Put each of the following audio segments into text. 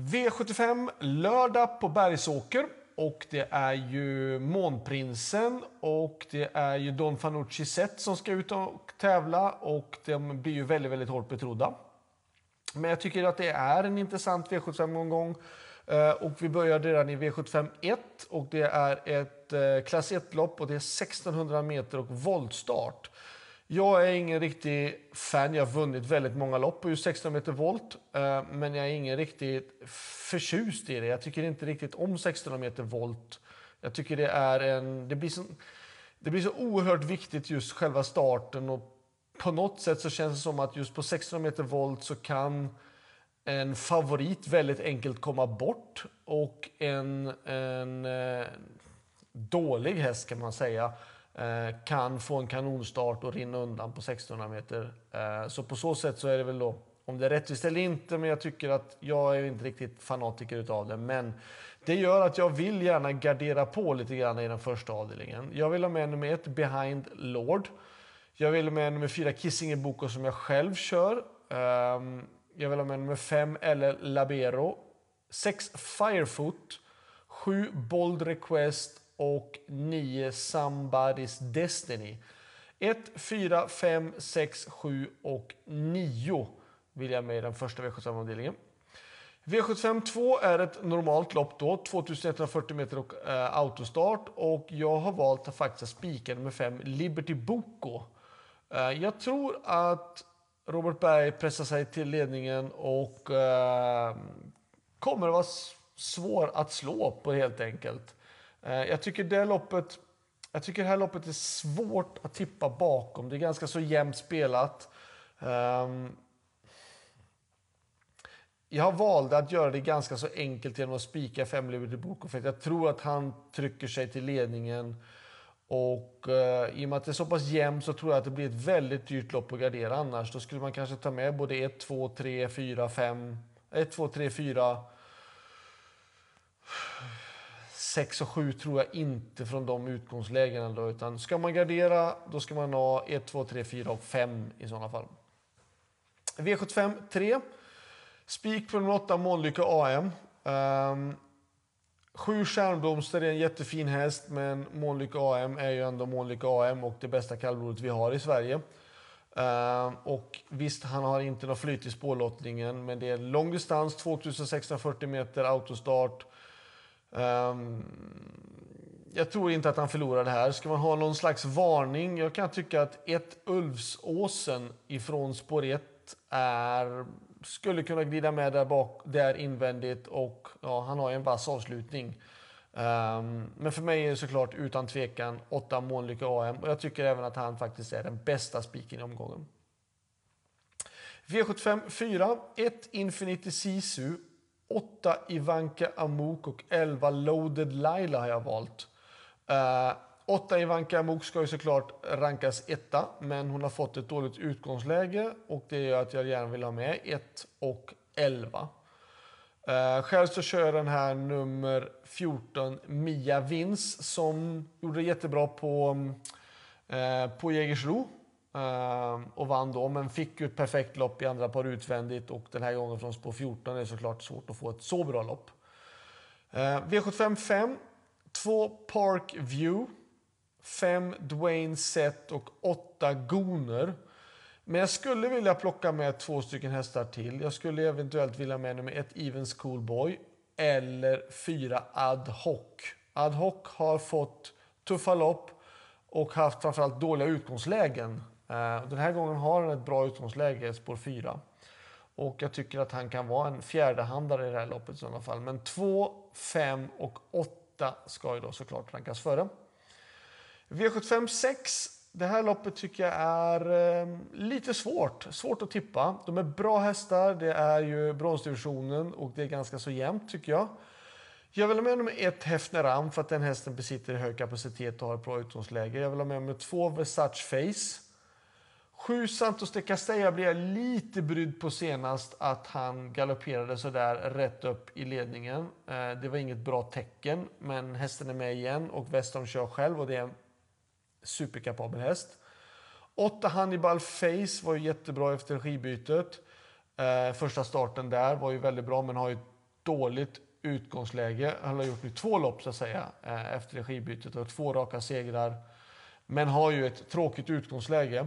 V75 lördag på Bergsåker. Och det är ju Månprinsen och det är ju Don Fanucci Zet som ska ut och tävla och de blir ju väldigt, väldigt hårt betrodda. Men jag tycker att det är en intressant V75-omgång. Eh, och vi börjar redan i V75 1 och det är ett eh, klass 1-lopp och det är 1600 meter och voltstart. Jag är ingen riktig fan. Jag har vunnit väldigt många lopp på just 16 meter volt. Eh, men jag är ingen riktigt förtjust i det. Jag tycker inte riktigt om 16 meter volt. Jag tycker det är en... Det blir, så, det blir så oerhört viktigt just själva starten och på något sätt så känns det som att just på 16 meter volt så kan en favorit väldigt enkelt komma bort och en, en eh, dålig häst kan man säga Eh, kan få en kanonstart och rinna undan på 1600 meter. Eh, så på så sätt så är det väl då, om det är rättvist eller inte, men jag tycker att jag är inte riktigt fanatiker utav det. Men det gör att jag vill gärna gardera på lite grann i den första avdelningen. Jag vill ha med nummer ett, Behind Lord. Jag vill ha med nummer fyra, Kissinger Boko som jag själv kör. Ehm, jag vill ha med nummer fem, eller Labero. Sex, Firefoot. Sju, Bold Request och 9 Somebody's Destiny. 1, 4, 5, 6, 7 och 9 vill jag med i den första V75-avdelningen. V75 2 är ett normalt lopp då, 2140 meter och eh, autostart och jag har valt att faktiskt spika nummer 5 Liberty Boko. Eh, jag tror att Robert Berg pressar sig till ledningen och eh, kommer att vara svår att slå på helt enkelt. Eh, jag tycker det loppet jag tycker det här loppet är svårt att tippa bakom. Det är ganska så jämnt spelat. Ehm, jag valde att göra det ganska så enkelt genom att spika fem Liberty Boko för jag tror att han trycker sig till ledningen. Och uh, i och med att det är så pass jämnt så tror jag att det blir ett väldigt dyrt lopp att gardera annars. Då skulle man kanske ta med både 1, 2, 3, 4, 5, 1, 2, 3, 4 6 och 7 tror jag inte från de utgångslägena. Då, utan ska man gardera, då ska man ha 1, 2, 3, 4 och 5 i sådana fall. V75 3. Spik på nummer 8, Månlycke AM. Um, ehm, sju Stjärnblomster är en jättefin häst, men Månlycke AM är ju ändå Månlycke AM och det bästa kallblodet vi har i Sverige. Uh, och visst, han har inte något flyt i spårlottningen, men det är lång distans, 2640 meter autostart. Um, jag tror inte att han förlorar det här. Ska man ha någon slags varning? Jag kan tycka att ett Ulvsåsen ifrån spår 1 är, skulle kunna glida med där, bak, där invändigt och ja, han har ju en vass avslutning. Um, men för mig är det såklart utan tvekan 8 Månlykke AM och jag tycker även att han faktiskt är den bästa spiken i omgången. V75 4, 1 Infinity Sisu 8 Ivanka Amok och 11 Loaded Laila har jag valt. Eh, uh, 8 Ivanka Amok ska ju såklart rankas etta, men hon har fått ett dåligt utgångsläge och det gör att jag gärna vill ha med 1 och 11. Uh, eh, själv så kör jag den här nummer 14 Mia Vins som gjorde det jättebra på, uh, på Jägersro Ehm, och vann då, men fick ju ett perfekt lopp i andra par utvändigt och den här gången från spår 14 är det såklart svårt att få ett så bra lopp. V75 5, 2 Park View, 5 Dwayne Set och 8 Goner. Men jag skulle vilja plocka med två stycken hästar till. Jag skulle eventuellt vilja med nummer 1 Even Schoolboy eller 4 Ad Hoc. Ad Hoc har fått tuffa lopp och haft framförallt dåliga utgångslägen. Eh, den här gången har han ett bra utgångsläge, spår 4. Och jag tycker att han kan vara en fjärdehandare i det här loppet i sådana fall. Men 2, 5 och 8 ska ju då såklart rankas före. V75 6. Det här loppet tycker jag är eh, lite svårt. Svårt att tippa. De är bra hästar. Det är ju bronsdivisionen och det är ganska så jämnt tycker jag. Jag vill ha med nummer ett Hefner Ram för att den hästen besitter hög kapacitet och har ett bra utgångsläge. Jag vill ha med nummer två Versace Face. Sju Santos de Castella blev jag lite brydd på senast att han galopperade sådär rätt upp i ledningen. Eh, det var inget bra tecken, men hästen är med igen och Westholm kör själv och det är en superkapabel häst. Åtta Hannibal Face var ju jättebra efter regibytet. Eh, första starten där var ju väldigt bra, men har ju dåligt utgångsläge. Han har gjort nu två lopp så att säga eh, efter regibytet och två raka segrar. Men har ju ett tråkigt utgångsläge.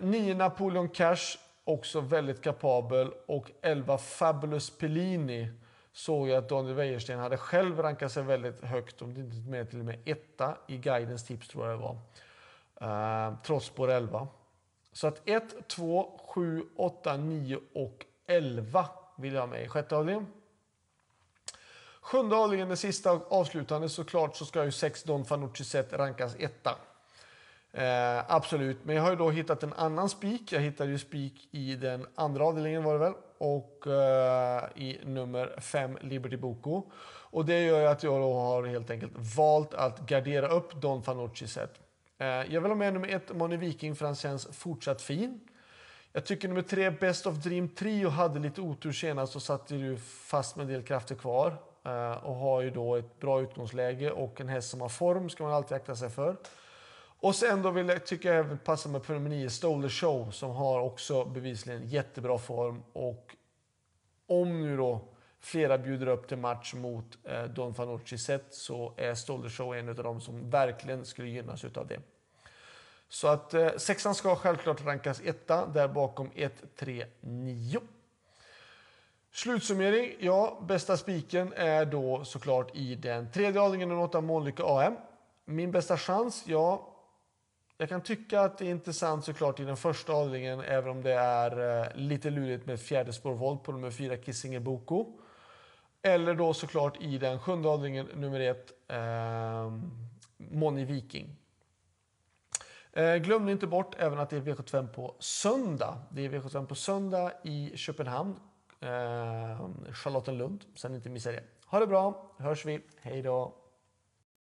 9 eh, Napoleon Cash, också väldigt kapabel. Och 11 Fabulous Pellini såg jag att Daniel Wäjersten hade själv rankat sig väldigt högt, om det inte med till och med etta i guidens tips tror jag det var. Uh, trots spår 11. Så att 1, 2, 7, 8, 9 och 11 vill jag ha med i sjätte avdelningen. Sjunde avdelningen, den sista och avslutande, såklart så ska ju 6 Don Fanucci Set rankas etta. Eh, absolut, men jag har ju då hittat en annan spik. Jag hittade ju spik i den andra avdelningen var det väl och eh, i nummer 5 Liberty Boko. Och det gör ju att jag då har helt enkelt valt att gardera upp Don Fanucci set. Eh, jag vill ha med nummer 1 Money Viking för han känns fortsatt fin. Jag tycker nummer 3 Best of Dream Trio hade lite otur senast och satte ju fast med en del krafter kvar. Eh, och har ju då ett bra utgångsläge och en häst som har form ska man alltid akta sig för. Och sen då vill jag, tycker jag passa mig på nummer 9, Stole Show, som har också bevisligen jättebra form. Och om nu då flera bjuder upp till match mot eh, Don Fanucci sett så är Stolder Show en av dem som verkligen skulle gynnas av det. Så att eh, sexan ska självklart rankas etta, där bakom 1, 3, 9. Slutsummering, ja, bästa spiken är då såklart i den tredje avdelningen, den 8 Månlykke AM. Min bästa chans, ja, jag kan tycka att det är intressant såklart i den första avdelningen, även om det är eh, lite lurigt med fjärde spårvolt på nummer fyra Kissinger Boko. Eller då såklart i den sjunde avdelningen, nummer ett, eh, Moni Viking. Eh, glöm inte bort även att det är V75 på söndag. Det är V75 på söndag i Köpenhamn, eh, Charlottenlund, så ni inte missar det. Ha det bra, hörs vi. Hej då!